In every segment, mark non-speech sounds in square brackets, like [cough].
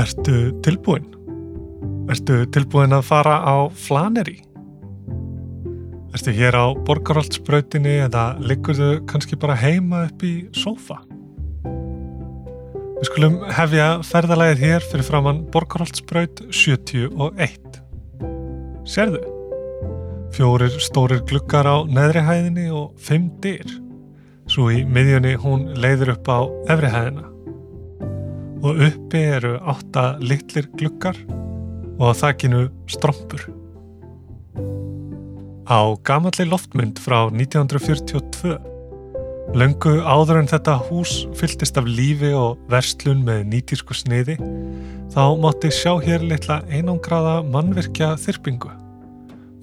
Ertu tilbúin? Ertu tilbúin að fara á flaneri? Ertu hér á borgarhaldsbrautinni eða liggur þau kannski bara heima upp í sófa? Við skulum hefja ferðalæðið hér fyrir framann borgarhaldsbraut 71. Serðu? Fjórir stórir glukkar á neðri hæðinni og fimm dyr. Svo í miðjunni hún leiður upp á efri hæðina. Og uppi eru átta litlir glukkar og á þakkinu strompur. Á gamalli loftmynd frá 1942 Löngu áður en þetta hús fylltist af lífi og verslun með nýtísku sniði þá mátti sjá hér litla einangraða mannvirkja þyrpingu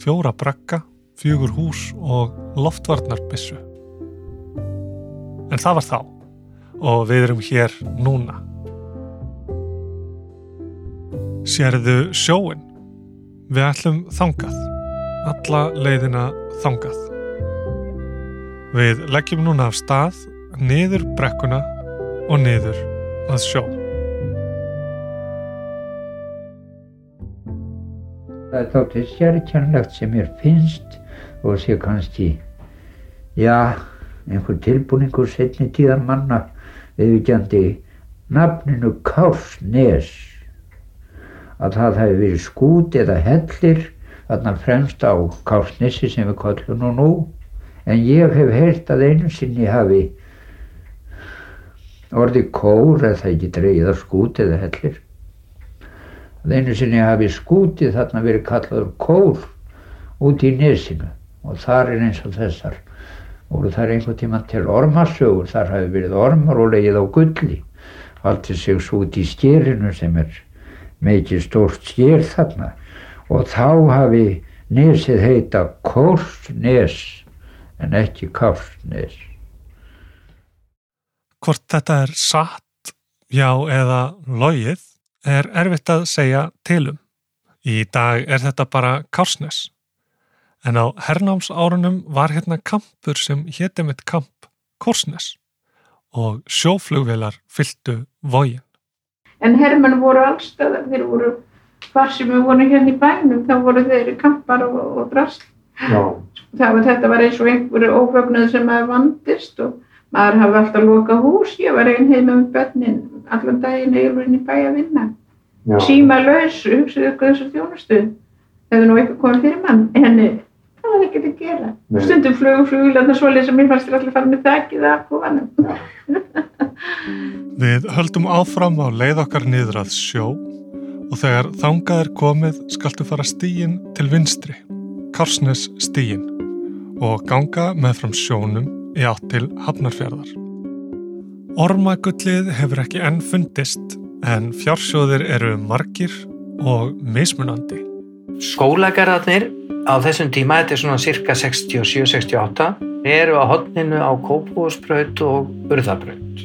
fjóra brakka, fjögur hús og loftvarnarbissu. En það var þá og við erum hér núna. Sérðu sjóin? Við ætlum þangað, alla leiðina þangað. Við leggjum núna af stað, niður brekkuna og niður að sjó. Það er þáttið sérkjænlegt sem mér finnst og sé kannski, já, einhver tilbúningur setni tíðan manna viðvíkjandi nafninu Kársnes. Að það hefði verið skút eða hellir þarna fremst á Kársnesi sem við kallum nú nú. En ég hef heyrt að einu sinni hafi orðið kór eða ekki dreyið af skút eða hellir? Að einu sinni hafi skútið þarna verið kallaður kór út í nesinu. Og þar er eins og þessar. Voru þar einhvern tíman til ormasögur þar hafi verið ormar og leið á gulli. Haldi sig svo út í skýrinu sem er mikið stórt skýr þarna og þá hafi nesið heita Kórsnes en ekki Kársnes Hvort þetta er satt, já eða logið er erfitt að segja tilum. Í dag er þetta bara Kársnes. En á hernámsárunum var hérna kampur sem hétti mitt kamp Korsnes og sjóflugvelar fylgdu vógin. En hermenn voru allstaðar, þeir voru hvar sem við vorum hérna í bænum, þá voru þeir kampar og, og drast. Var, þetta var eins og einhverju ófögnuð sem maður vandist og maður hafði alltaf loka hús, ég var einn heima með börnin allan daginn eilurinn í bæ að vinna. Síma laus, hugsaðu ykkur þessu þjónustu? Það hefði nú eitthvað komið fyrir mann. En það var ekkert að gera Nei. stundum flögu flugulanda svolítið sem mér fannst alltaf fara með þakkið af kofanum [laughs] Við höldum áfram á leið okkar niður að sjó og þegar þangað er komið skaltu fara stíin til vinstri Karsnes stíin og ganga með fram sjónum í átt til Hafnarfjörðar Ormagullið hefur ekki enn fundist en fjársjóðir eru margir og mismunandi. Skólagarðarnir á þessum tíma, þetta er svona cirka 67-68, eru á hodninu á Kópúsbraut og Urðabraut.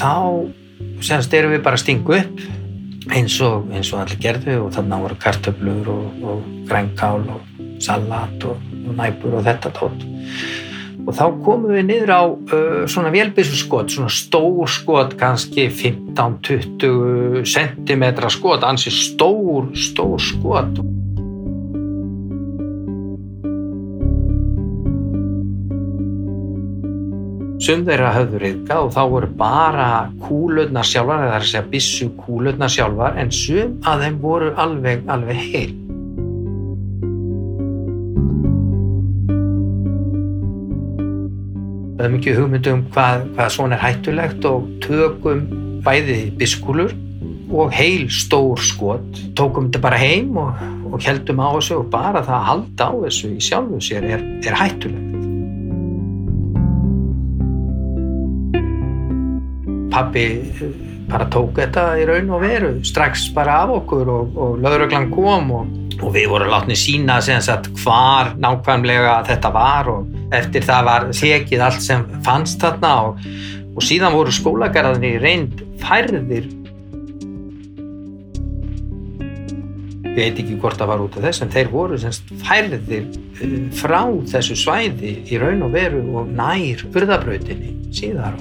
Þá semst erum við bara að stingu upp eins og, eins og allir gerðu og þannig voru kartöflur og, og grænkál og salat og og næpur og þetta tótt og þá komum við niður á uh, svona vélbísu skot, svona stór skot kannski 15-20 cm skot, ansi stór stór skot. Sum þeirra höfðu reyðga og þá voru bara kúlutna sjálfar, það er að segja bissu kúlutna sjálfar en sum að þeim voru alveg, alveg heil höfum ekki hugmyndu um hvað, hvað svona er hættulegt og tökum bæði biskúlur og heil stór skot. Tókum þetta bara heim og, og heldum á þessu og bara það að halda á þessu í sjálfu sér er, er hættulegt. Pappi eh, bara tók þetta í raun og veru strax bara af okkur og, og löðröglan kom og og við vorum látni sína hvar nákvæmlega þetta var og eftir það var þekið allt sem fannst þarna og, og síðan voru skólagarðinni reynd færðir. Ég veit ekki hvort það var út af þess en þeir voru semst, færðir eh, frá þessu svæði í raun og veru og nær urðabrautinni síðar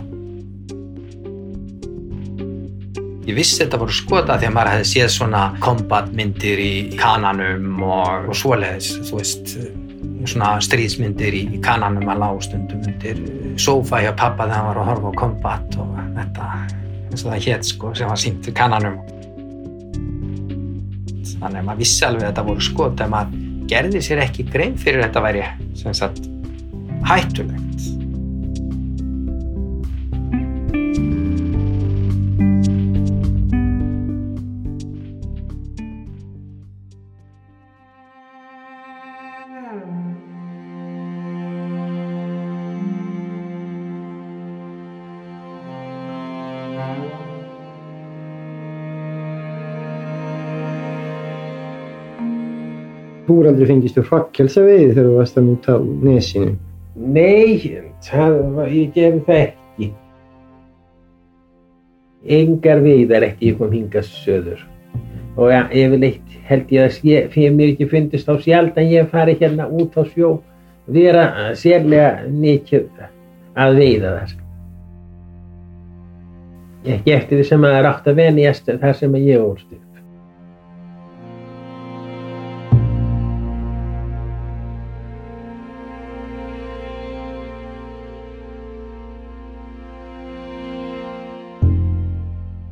ég vissi þetta voru skota því að maður hefði séð svona kombatmyndir í kananum og, og svoleiðis, þú veist svona stríðsmyndir í kananum að lágstundum myndir sofa hjá pappa þegar hann var að horfa á kombat og þetta eins og það hétt sko sem var sínt í kananum þannig að maður vissi alveg að þetta voru skot en maður gerði sér ekki grein fyrir þetta væri sem sagt hættulegt Þú er aldrei fengist þú hrakkjelsa veiði þegar þú varst að núta á nesinu. Nei, það, var- ég gerði það ekki. Engar veiðar ekki ég kom hingað söður. Og ja, yfirleitt held ég að sé, fyrir mér ekki fundist á sjaldan ég fari hérna út á sjó vera sérlega mikið að veiða þar. Ekki eftir því sem að það er átt að venjast þar sem að ég ólst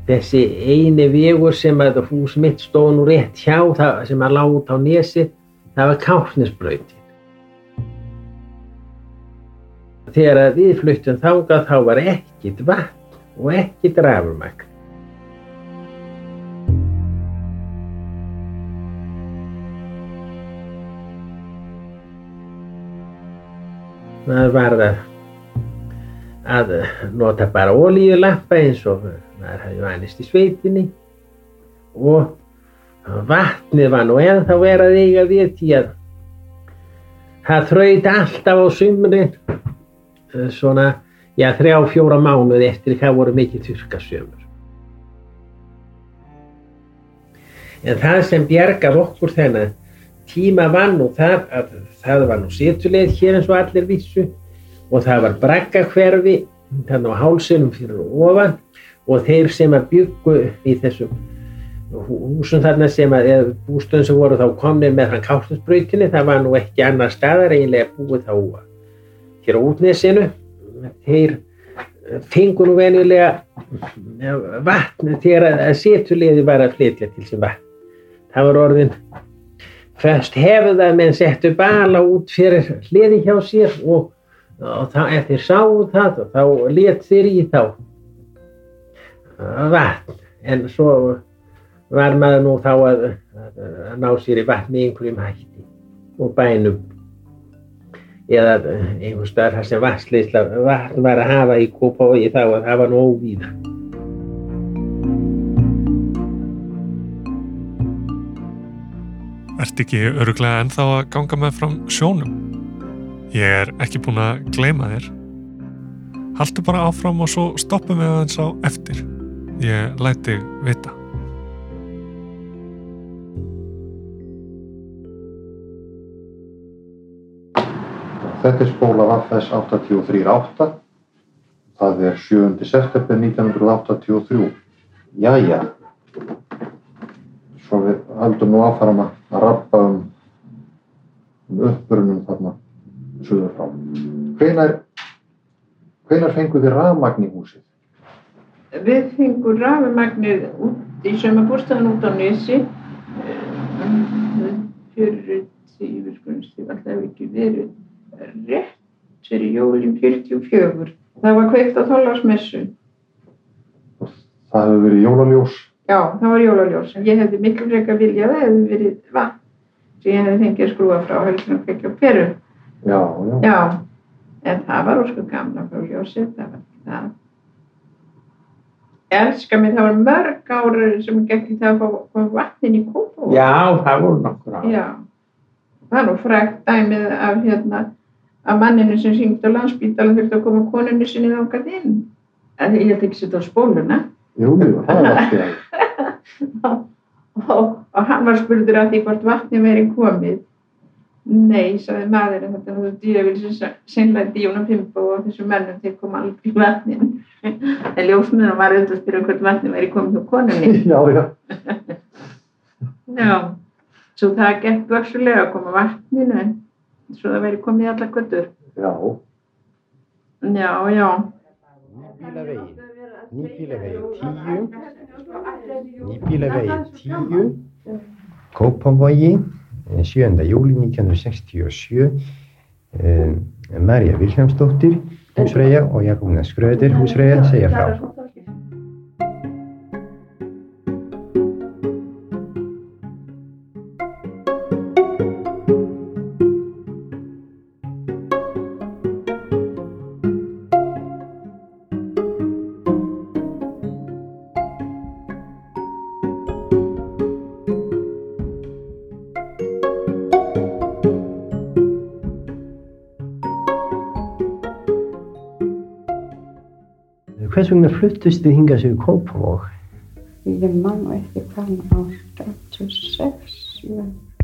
þessi eini vegur sem að hús mitt stóð nú rétt hjá það, sem að út á nesi það var káfnisbrautin þegar að við fluttum þangað þá var ekkit vatn og ekkit rafumagn það var að nota bara olíulampa eins og maður hefði vanist í sveitinni og vatnið var nú ennþá verið að eiga við því að það þraut alltaf á sumrin eh, svona, já, þrjá, fjóra mánuði eftir það voru mikið þurrkasömur. En það sem bjargar okkur þennan tíma var nú það að það var nú setuleið hér eins og allir vissu og það var braggahverfi þannig á hálsinum fyrir ofan og þeir sem að byggu í þessum húsum þarna sem að bústöðum sem voru þá komnir með hann káttinsbrautinni það var nú ekki annar staðar eiginlega búið þá hér á útnesinu. Þeir fengur nú venjulega vatn þegar að setuleiði var að flytja til sem vatn. Það var orðin fyrst hefðu það menn settu bala út fyrir hliði hjá sér og, og þá eftir sáu það og þá let þeir í þá vatn en svo var maður nú þá að, að, að ná sér í vatn með einhverjum hætti og bænum eða einhver þar sem vatnsleysla vatn var að hafa í kópa og þá að var nú óvíða Ert ekki öruglega ennþá að ganga með fram sjónum? Ég er ekki búin að gleyma þér. Haltu bara áfram og svo stoppum við aðeins á eftir. Ég læti vita. Þetta er spóla Vaffes 838. Það er 7. september 1983. Jæja. Svo við höldum nú áfram að rappa um, um uppbrunum þarna suður frá. Hvenar, hvenar fengu þið rafmagn í húsið? Við fengum rafumagnið út í sömabúrstæðan út á Nesi. Fyrir tíu ég alltaf ekki verið rétt fyrir jólinn 44 það var kveikt á þólarsmessu Það hefur verið jólaljós. já, það var jólaljós. Ég hefði miklu frekar viljað að það hefði verið vatn sem ég hefði fengið að skrúa frá heldur en kveikja á peru Já, já. já, en það var ósku gamla frá ljósið það var það ég elska mig, það var mörg ára sem gekk í það að fá, fá vatnin í kópa Já, það voru nokkur á Já, það er nú frækt dæmið af hérna af manninu sem syngt á landsbítalan þurfti að koma konunni sinni þákað inn. En ég held ekki setja á spóluna. Jú, jú, það er allt í aðeins. [laughs] og, og hann var spurður að því hvort vatni veri komið. Nei, sagði maðurinn, þetta er þú dýravíl sem seinlega Díona Pimbo og þessu mennum þeir koma alveg í vatnin. En ljósmiðan var auðvitað að spyrja hvort vatni væri komið hjá konunni. [laughs] Já, já. [laughs] Já, svo það gekk börsulega að koma vatninu en svo það væri komið í alla göttur. Já. Já, já. Nýbílavegi, nýbílavegi 10, nýbílavegi 10, Kópavogi, eh, 7. júli 1967, eh, Marja Vilhelmsdóttir, húsfreyja og Jakobina Skröder, húsfreyja, segja frá. Hvers vegna fluttust þið hingað sér í Kópavog? Ég man ekki hvað ár 86,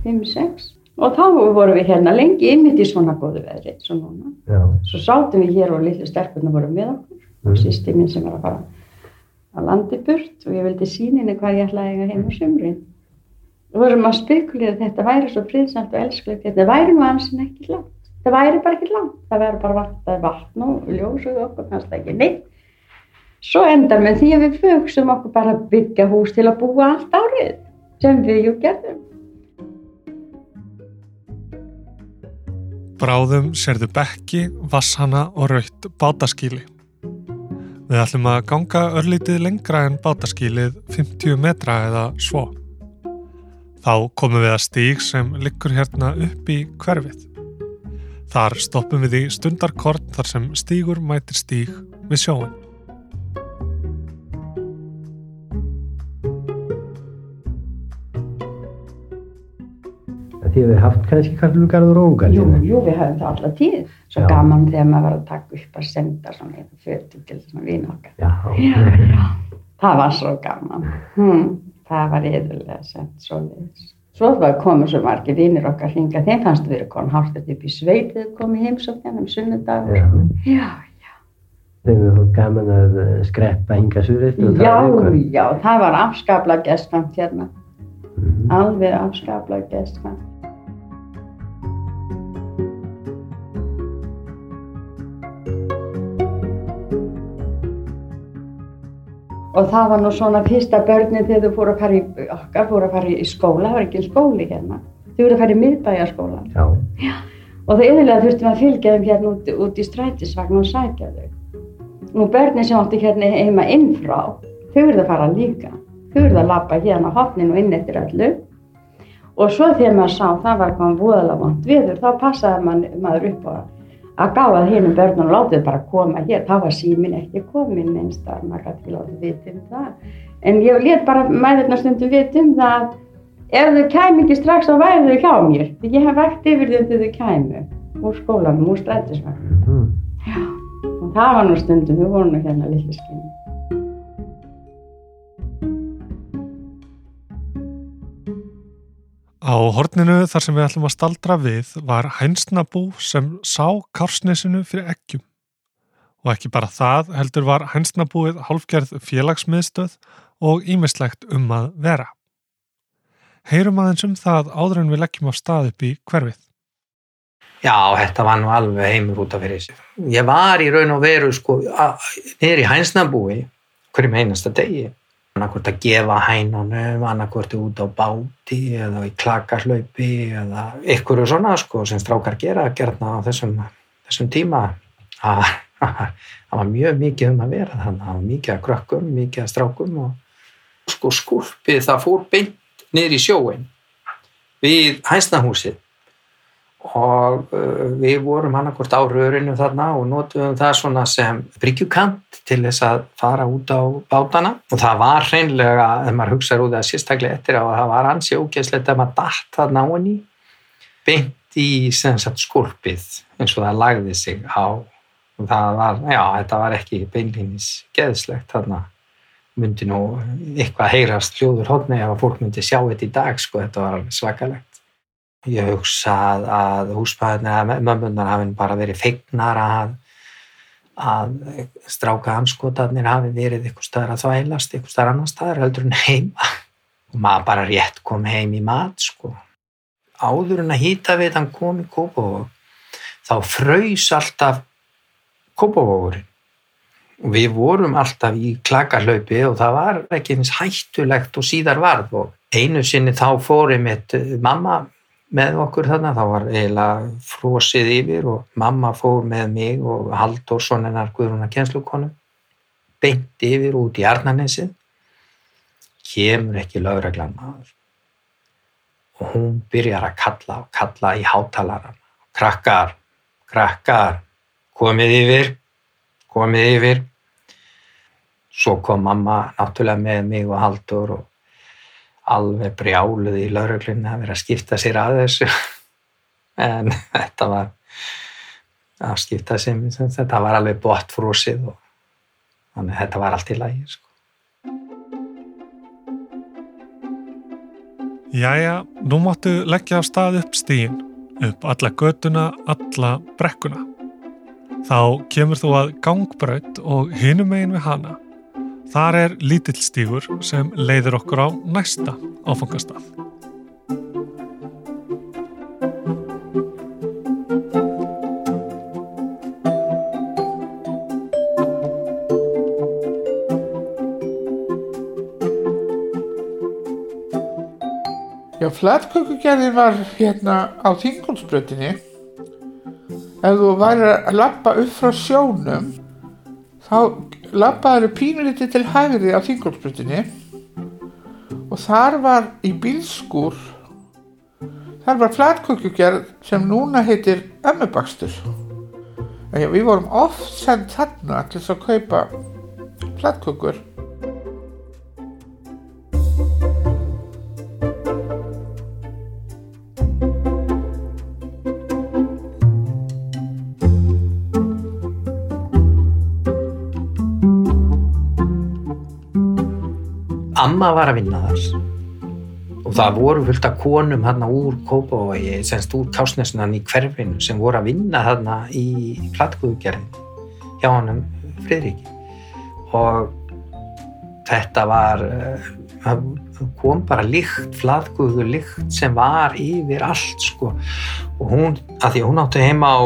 5-6 og þá vorum við hérna lengi ymmit í svona góðu veðri svo núna. Já. Svo sátum við hér og litlu stelpunna voru með okkur og sýsti mín sem var að fara að landi burt og ég vildi sína henni hvað ég ætlaði að eiga heim á sumrin. Við vorum að spekulera að þetta væri svo friðsamt og elsklegt, þetta væri nú ansin ekki langt. Það væri bara ekki langt, það væri bara vatn, vatn og ljós og okkur kannski ekki neitt. Svo endar með því að við fögsum okkur bara að byggja hús til að búa allt árið sem við jú gerðum. Bráðum sérðu bekki, vasshana og raut bátaskíli. Við ætlum að ganga örlítið lengra en bátaskílið 50 metra eða svo. Þá komum við að stíg sem liggur hérna upp í hverfið. Þar stoppum við í stundarkort þar sem stígur mætir stíg við sjóin. Þið hefur haft kannski karlugarð og rógar Jú, jú, við höfum það alltaf tíð. Svo Já. gaman þegar maður var að taka upp að senda svona eitthvað fötum til svona vina okkar. Já. Já, já. Það var svo gaman. Hmm. Það var yfirlega sendt svo leiðis. Svo var komið svo margir vinnir okkar hringa. Þeim fannst við að koma hálftið upp í sveit þegar komið heimsókn um sunnudag. Já. svona. Já, Þeim hefur gaman að eh, skreppa hinga surið og já, já, það var afskapla gestfæmt hérna. Alveg afskapla gestfæmt. Og það var nú svona fyrsta börnin þegar þau fóru að fara í, okkar fóru að fara í skóla, það var ekki skóli hérna. Þau voru að fara í miðbæjarskóla. Já. Og það yfirlega þurftum að fylgja þeim hérna út, út í strætisvagn og sækja þau. Nú börnin sem áttu hérna heima innfrá, þau verður að fara líka. Þau verður að lappa hérna á hopninu inn eftir öllu. Og svo þegar maður sá það var komið voðalega vant viður, þá passaði man, maður upp á að gáða hinnum börnum og látið bara koma hér. Þá var símin ekki komin einstar, maður gæti ekki látið vita um það. En ég let bara mæðurna stundum vita um það að ef þau kæmi ekki strax þá væri þau hjá mér. Ég hef vægt yfir þau þau kæmu úr skólanum, úr strætisvagn. Mhm. Og það var nú stundum, við vorum hérna litlu Á horninu þar sem við ætlum að staldra við var hænsnabú sem sá kársnesinu fyrir eggjum. Og ekki bara það heldur var hænsnabúið hálfgerð félagsmiðstöð og ímislegt um að vera. Heyrum aðeins um það áður en við leggjum á stað upp í hverfið. Já, þetta var nú alveg heimur út af fyrir sig. Ég var í raun og veru sko niður í hænsnabúi hverjum einasta degi. Annarkvort að gefa hænunum, annarkvort út á báti eða í klakarhlaupi eða ykkur svona sko sem strákar gera gerna á þessum, þessum tíma. Það það var mjög mikið um að vera þannig. Það var mikið að krökkum, mikið að strákum og sko skúlpið það fór beint niður í sjóin við hænsnahúsið og uh, við vorum annarkvort á rörinu þarna og notuðum það svona sem bryggjukant til þess að fara út á bátana. Og það var hreinlega, ef maður hugsaður út að sérstaklega eftir á að það var ansi ógeðslegt að maður datt þarna á henni beint í sagt skolpið eins og það lagði sig á. Og það var, já, þetta var ekki beinlýnis geðslegt þarna. Myndi nú eitthvað heyrast hljóður hodni ef að fólk myndi sjá þetta í dag sko, þetta var alveg svakalegt Ég hugsa að, að húsbæðina eða mömmunar hafi bara verið feignar að að stráka anskotarnir hafi verið eitthvað staðar að þvælast, eitthvað staðar annar staðar heldur en heima. Og maður bara rétt kom heim í mat sko. Áður en að hýta við hann kom í Kópavóg þá fröys alltaf Kópavógurinn og við vorum alltaf í klakarlaupi og það var ekki eins hættulegt og síðar varð. Og einu sinni þá fórum eitt mamma með okkur þarna, þá var eiginlega frosið yfir og mamma fór með mig og Halldórsson hennar Guðrúna kjenslukonu beint yfir út í Arnarnesið. Kemur ekki lögreglan maður. Og hún byrjar að kalla og kalla í hátalaran krakkar, krakkar komið yfir komið yfir. Svo kom mamma náttúrulega með mig og Halldór og alveg brjáluð í lauruglunni að vera að skipta sér að þessu [laughs] en þetta var að skipta sér þetta var alveg bort frúsið og þannig að þetta var allt í lagi sko. Jæja, nú máttu leggja á stað upp stíin, upp alla göduna, alla brekkuna. Þá kemur þú að gangbraut og hinum megin við hana Þar er lítill stígur sem leiður okkur á næsta áfangastað. Já, flatkökugerðin var hérna á þingolsbrötinni. Ef þú væri að lappa upp frá sjónum, þá lappaður pínuliti til hægri á þingolsprutinni og þar var í bílskúr þar var flatkökjugerð sem núna heitir ömmubakstur. Við vorum oft sendt þarna til að kaupa flatkökur Amma var að vinna þar. Og það voru fullt af konum hérna úr Kópavogi, semst úr Kásnesnan í hverfinu sem voru að vinna hérna í plattgúðugerðin hjá hann Fridriki og þetta var það kom bara líkt, flatgúðu líkt sem var yfir allt sko. Og hún, að því að hún átti heima á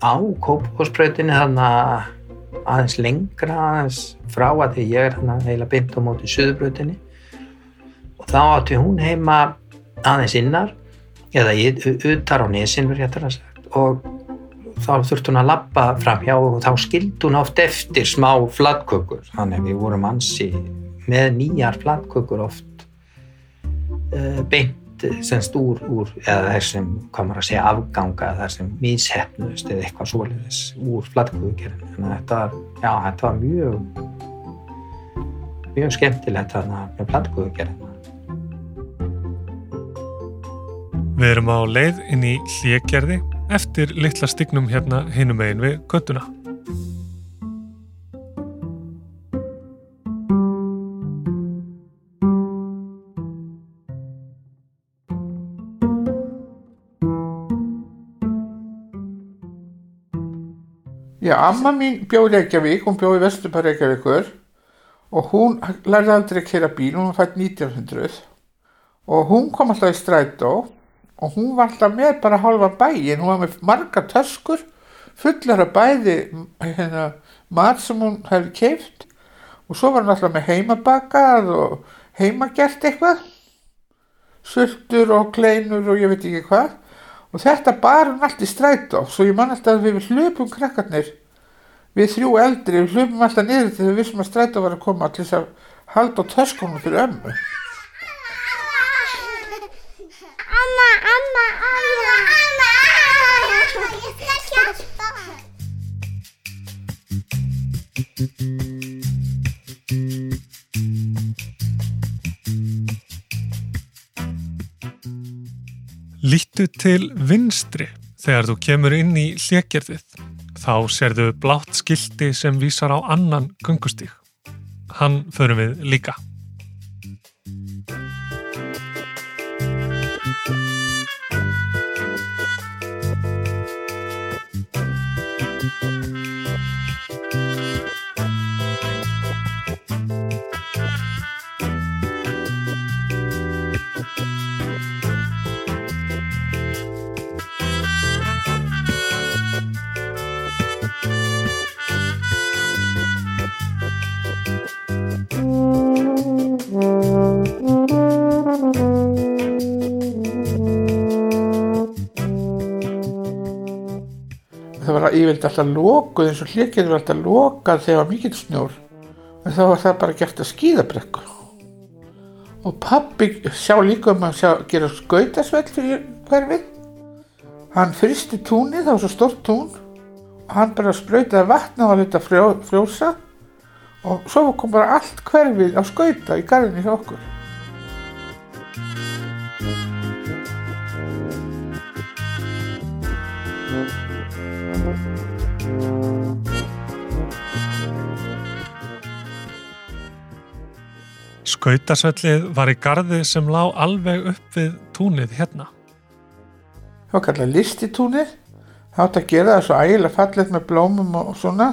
á Kópavósbrautinu þarna aðeins lengra aðeins frá að því ég er hann að heila beint á móti Suðurbrutinni og þá átti hún heima aðeins innar eða utar á nesin og þá þurfti hún að lappa fram hjá og þá skildi hún oft eftir smá flatkökur. Þannig að við vorum ansi með nýjar flatkökur oft uh, beint semst úr, úr eða þessum, hvað maður að segja, afganga þessum míshefnust eða eitthvað svoleiðis úr flattkvöðugerðinu þannig að þetta já, þetta var mjög mjög skemmtilegt þarna með flattkvöðugerðinu Við erum á leið inn í hljegerði eftir litla stignum hérna hinum einn við göttuna Já, amma mín bjóði Reykjavík, hún bjóði Vesturbær Reykjavíkur og hún lærði aldrei að kera bíl, hún fætt 1900 og hún kom alltaf í strætó og hún var alltaf með bara halva bæin, hún var með marga töskur, fullar af bæði hérna, mat sem hún hefði keift og svo var hún alltaf með heimabakað og heimagert eitthvað, sultur og kleinur og ég veit ekki hvað og þetta bar hún allt í strætó svo ég man alltaf að við hlupum krakkarnir við þrjú eldri við hlupum alltaf niður þegar við vissum að strætó var að koma til þess að halda á töskunum fyrir ömmu. Amma, amma, amma, amma, ég skal hjálpa Líttu til vinstri þegar þú kemur inn í hljekjörðið. Þá serðu blátt skildi sem vísar á annan gungustík. Hann förum við líka. Yfirleitt alltaf lokuð eins og hlékið var alltaf lokað þegar mikill snjór. En þá var það bara gert að skíðabrekku og pappi sjá líka um að sjá, gera skautasvell fyrir hverfið hann fristi túnið, það var svo stort tún. Og hann bara spröytaði vatna og þetta frjó, frjósa. Og svo kom bara allt hverfið á skauta í garðinni hjá okkur Skautasvellið var í gardi sem lá alveg upp við túnið hérna. það var kallað listitúnið það átt að gera það svo ægilega fallegt með blómum og svona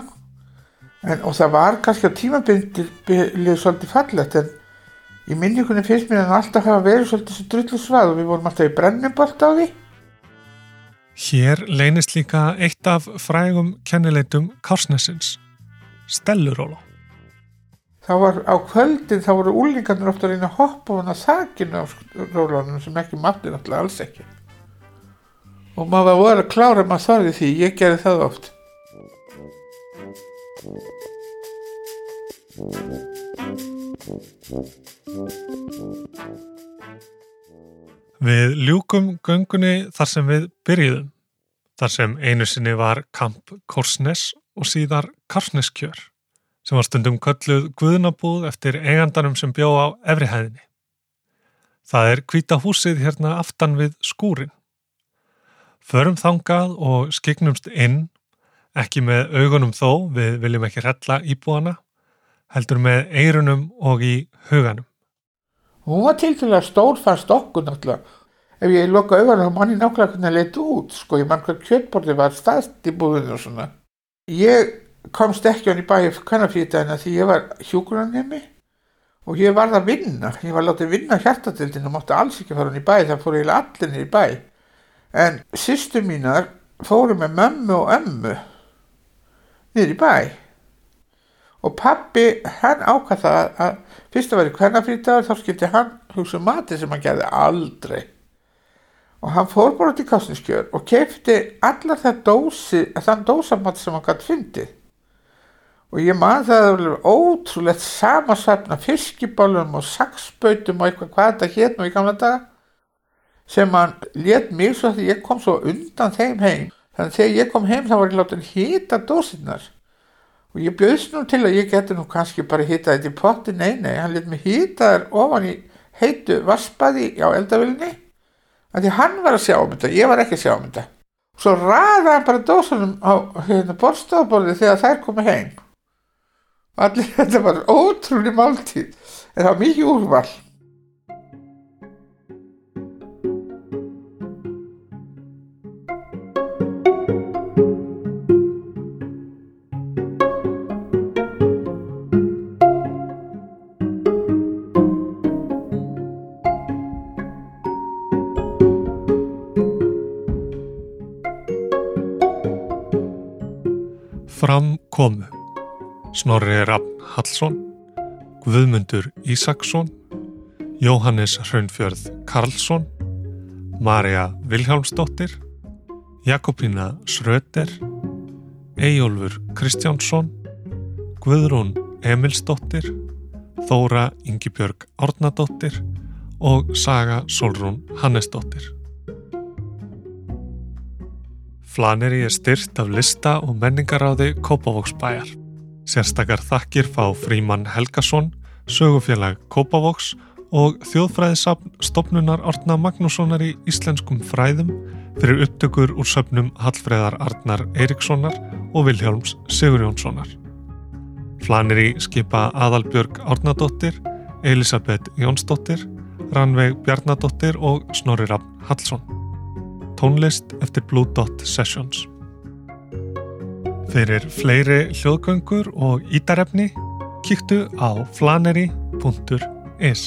en, og það var kannski á tímabilið svolítið fallegt en í minningunni finnst mér en alltaf hafa verið svolítið svo drullu svað og við vorum alltaf í brennubolt á því Hér leynist líka eitt af frægum kennileitum Kársnesins, Stelluróla. Þá var á kvöldin þá voru úlingarnir ofta að reyna að hoppa hann að þakinu á rólanum sem ekki mátti náttúrulega alls ekki. Og maður voru að klára að maður þorði því, ég gerði það oft. Við ljúkum göngunni þar sem við byrjuðum, þar sem einu sinni var Kamp Korsnes og síðar Karsneskjör, sem var stundum kölluð Guðnabúð eftir eigandanum sem bjó á efrihæðinni. Það er hvita húsið hérna aftan við skúrin. Förum þangað og skiknumst inn, ekki með augunum þó, við viljum ekki hrella íbúana, heldur með eirunum og í huganum. hún var tilfæðilega stór fannst okkur náttúrulega ef ég loka auðvitað þá mann ég nákvæmlega hvernig það leit út sko, ég mann hvað kjötborði var staðst í búðinu og svona ég komst ekki hann í fyrir þetta því ég var hjúgrunarnemi og ég varð að vinna. Ég var látið vinna hjartatildin og mátti alls ekki fara hann í bæ það fór eiginlega allir niður í bæ. En sýstu mínar fóru með mömmu og ömmu niður í bæ. Og pappi hann ákvað það að fyrst að vera kvennafrítagur þá skildi hann hugsa um mati sem hann gerði aldrei. Og hann fór bara til kásniskjör og kefti allar það dósi þann dósamat sem hann gæti fyndið og ég man það að það var ótrúlegt samasæfna fiskibálum og saksbautum og eitthvað hvað þetta hétt nú í gamla daga sem hann let mér svo að ég kom svo undan þeim heim. Þannig að þegar ég kom heim þá var ég látið hýta dósinnar og ég bjöðst nú til að ég geti nú kannski bara hýta þetta í potti, nei nei, hann let mig hýta þær ofan í heitu vaspaði á eldavillinni að því hann var að sjá um þetta, ég var ekki að sjá um þetta. Og svo ræða hann bara dósunum á hérna borstofaborði þegar þær komu heim allir þetta var ótrúlega máltíð. En það var mikið úrval Snorri Raffn Hallsson, Guðmundur Ísaksson, Jóhannes Hraunfjörð Karlsson, Marja Vilhjálmsdóttir, Jakobína Schröter, Eyjólfur Kristjánsson, Guðrún Emilsdóttir, Þóra Ingibjörg Árnadóttir og Saga Solrún Hannesdóttir. Flaneri er styrt af lista og menningaráði Kópavóksbæjar. Sérstakar þakkir fá Fríman Helgason, sögufélag Kópavóks og þjóðfræðisafn stopnunar Orna Magnússonar í íslenskum fræðum fyrir upptökur úr söpnum Hallfreðar Arnar Eiríkssonar og Vilhjálms Sigurjónssonar. Flaneri skipa Aðalbjörg Árnadóttir, Elisabeth Jónsdóttir, Ranveig Bjarnadóttir og Snorri Raffn Hallsson tónlist eftir Blue Dot Sessions. Fyrir fleiri hljóðgöngur og ítarefni. Kíktu á flaneri.is